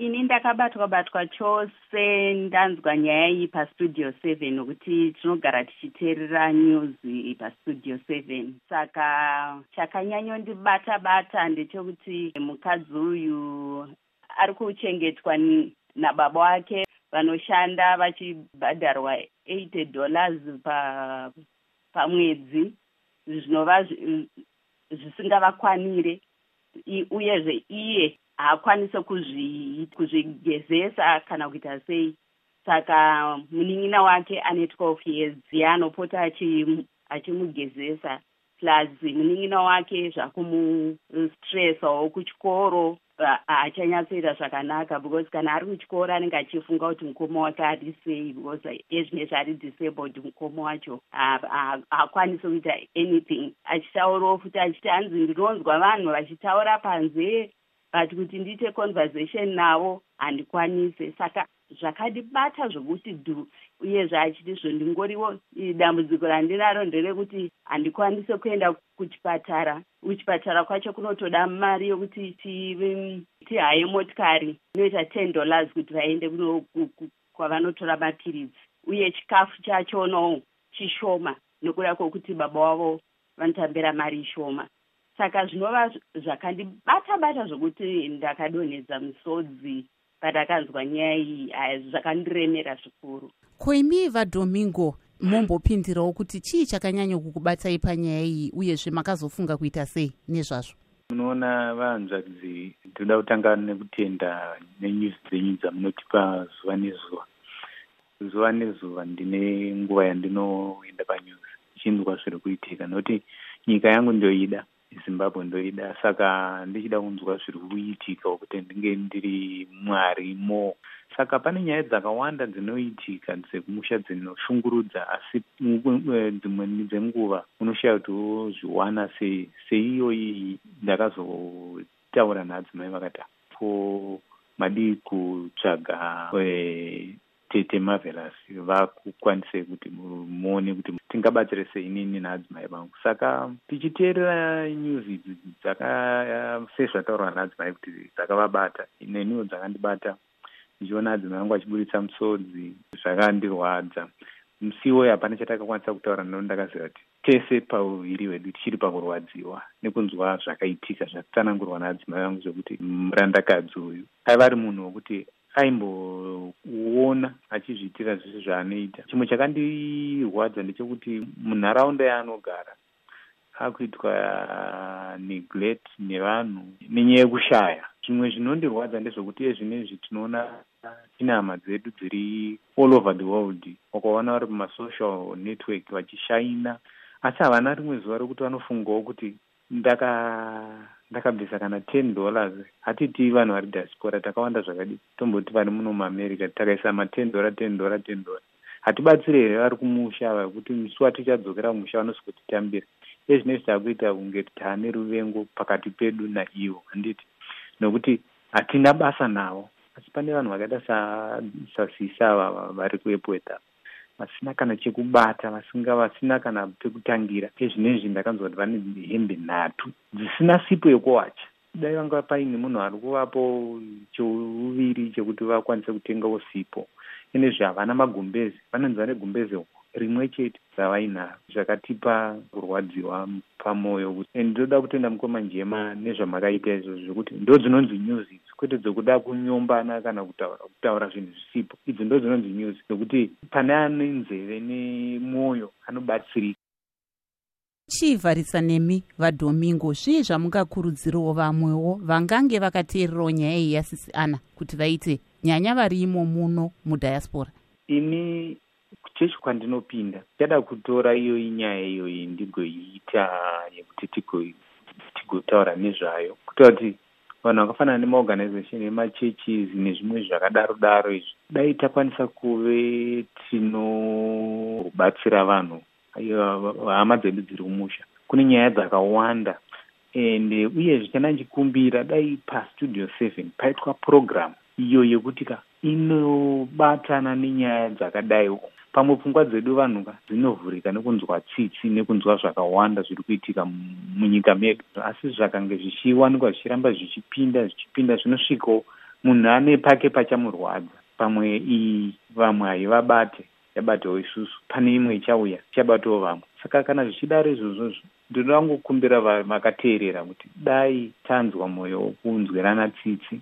ini ndakabatwa batwa chose ndanzwa nyaya iyi pastudio seven nokuti tinogara tichiteerera news pastudio seven. Saka chakanyanyondibata bata ndechekuti mukadzi uyu ari kuchengetwa nababa wake vanoshanda vachibhadharwa eighty dollars pamwedzi. Pa zvinova zvisingavakwanire. Uyezve iye haakwanise kuzvigezesa kana kuita sei. Saka munin'ina wake ane twelve years ye anopota achimugezesa. Plus munin'ina wake zvakumustressawo kuchikoro haachanyatsoita zvakanaka because kana ari kuchikoro anenge achifunga kuti mukoma wake ari sei because ezvinezvi ari disabled mukoma wacho haakwanisi kuita anything. Achitaurawo futi achiti hanzi ndinonzwa vanhu vachitaura panze but kuti ndiite conversation navo handikwanise saka zvakandibata zvokuti dhu uyezve achiti zvo ndingoriwo dambudziko randinaro nderekuti handikwanise kuenda kuchipatara. Kuchipatara kwacho kunotoda mari yokuti tihaye motikari inoita ten dollars kuti vaende kwavanotora mapiritsi uye chikafu chachono chishoma nekuda kwokuti baba wavo vanotambira mari shoma saka zvinova zvakandibata bata zvokuti ndakadonhedza musodzi pandakanzwa nyaya iyi zvakandiremera zvikuru. Koimi vadomingo mombopindirawo kuti chii chakanyanya kukubatsai panyaya iyi uyezve makazofunga kuita sei nezvazvo? Munoona vahanzvadzi ndoda kutanga nekutenda nenyuzi dzenyu dzamunotipa zuva nezuva. Zuva nezuva ndine nguva yandinoenda panyuzi ichinzwa zviri kuitika nokuti nyika yangu ndoida zimbabwe ndoida. Saka ndichida kunzwa zviri kuitika kuti ndinge ndiri mwari mo. Saka pane nyaya dzakawanda dzinoitika dzekumusha dzinoshungurudza asi dzimweni dzenguva unoshaya kuti wozviwana sei seiyoyi ndakazotaura naadzimai vakati po madii kutsvaga tete marvelous. Vakukwanise kuti muone kuti tingabatsire sei inini naadzimai vangu. Saka tichiteerera news idzi sezvataurwa naadzimai kuti dzakavabata. Neniwo dzakandibata ndichiona adzimai vangu achiburitsa musodzi zvakandirwadza. Musiwo hapana chatakakwanisa kutaura nano ndakaziva kuti tese pauviri hwedu tichiri pakurwadziwa nekunzwa zvakaitika zvatsanangurwa naadzimai vangu zvokuti murandakadzi uyu. Aiva ari munhu wokuti aimboona achizviitira zvese zvaanoita. Chimwe chakandirwadza ndechekuti munharaunda yaanogara akuitwa neglect nevanhu nenyaya yekushaya. Zvimwe zvinondirwadza ndezvekuti iye zvinezvi tinoona tine hama dzedu dziri all over the world wakaona vari kumasocial network vachishaina asi havana rimwe zuva rekuti vanofungawo kuti ndaka ndakabvisa kana ten dollars. Hatiti vanhu vari diaspora takawanda zvakadi. Tomboti vari muno muamerica takaisa maten dollar ten dollar ten dollar. Hatibatsire here vari kumusha vakuti musi watichadzokera kumusha vanosokutitambira ezvinezvi taakuita kunge taane ruvengo pakati pedu naivo handiti. Nokuti hatina basa navo. Asi pane vanhu vakaita sasisa ava vari kuepweta vasina kana chekubata vasinga vasina kana pekutangira ezvinezvi ndakanzwa kuti vane hembe nhatu dzisina sipo yekuwacha. Dai vanga paine munhu ari kuvapo cheuviri chekuti vakwanise kutengawo sipo. Inezvi havana magumbezi vanonzi vane gumbezi rimwe chete dzavainaro zvakatipa kurwadziwa pamwoyo ndoda kutenda mukoma njema nezvamakaita izvozvo zvekuti ndo dzinonzi news idzi kwete dzekuda kunyombana kana kutaura kutaura zvinhu zvisipo idzi ndo dzinonzi news dzekuti pane ane nzeve nemwoyo anobatsirika. Chiivharisa nemi vadomingo zvii zvamungakurudzirawo vamwewo vangange vakateererawo nyaya iyi yasisi ana kuti vaite nyanya vari imo muno mudhiaspora ini chechi kwandinopinda tichada kutora iyoyi nyaya iyoyi ndigoiita yekuti tigotaura nezvayo. Kutaura kuti vanhu vakafanana nemaorganization emachechis nezvimwe zvakadaro daro izvi. Dai takwanisa kuve tinobatsira vanhu hama dzedu dziri kumusha. Kune nyaya dzakawanda and uyezve chana ndichikumbira dai pastudio seven paitwa program iyo yekuti ka inobatana nenyaya dzakadaiwo pamwe pfungwa dzedu vanhuka dzinovhurika nekunzwa tsitsi nekunzwa zvakawanda zviri kuitika munyika medu. Asi zvakange zvichiwanikwa zvichiramba zvichipinda zvichipinda zvinosvikawo. Munhu ane pake pachamurwadza pamwe iyi vamwe haivabate yabatewo isusu. Pane imwe ichauya ichabatawo vamwe. Saka kana zvichidaro izvozvozvo ndinoda kungokumbira vakateerera kuti dai tanzwa mwoyo wokunzwirana tsitsi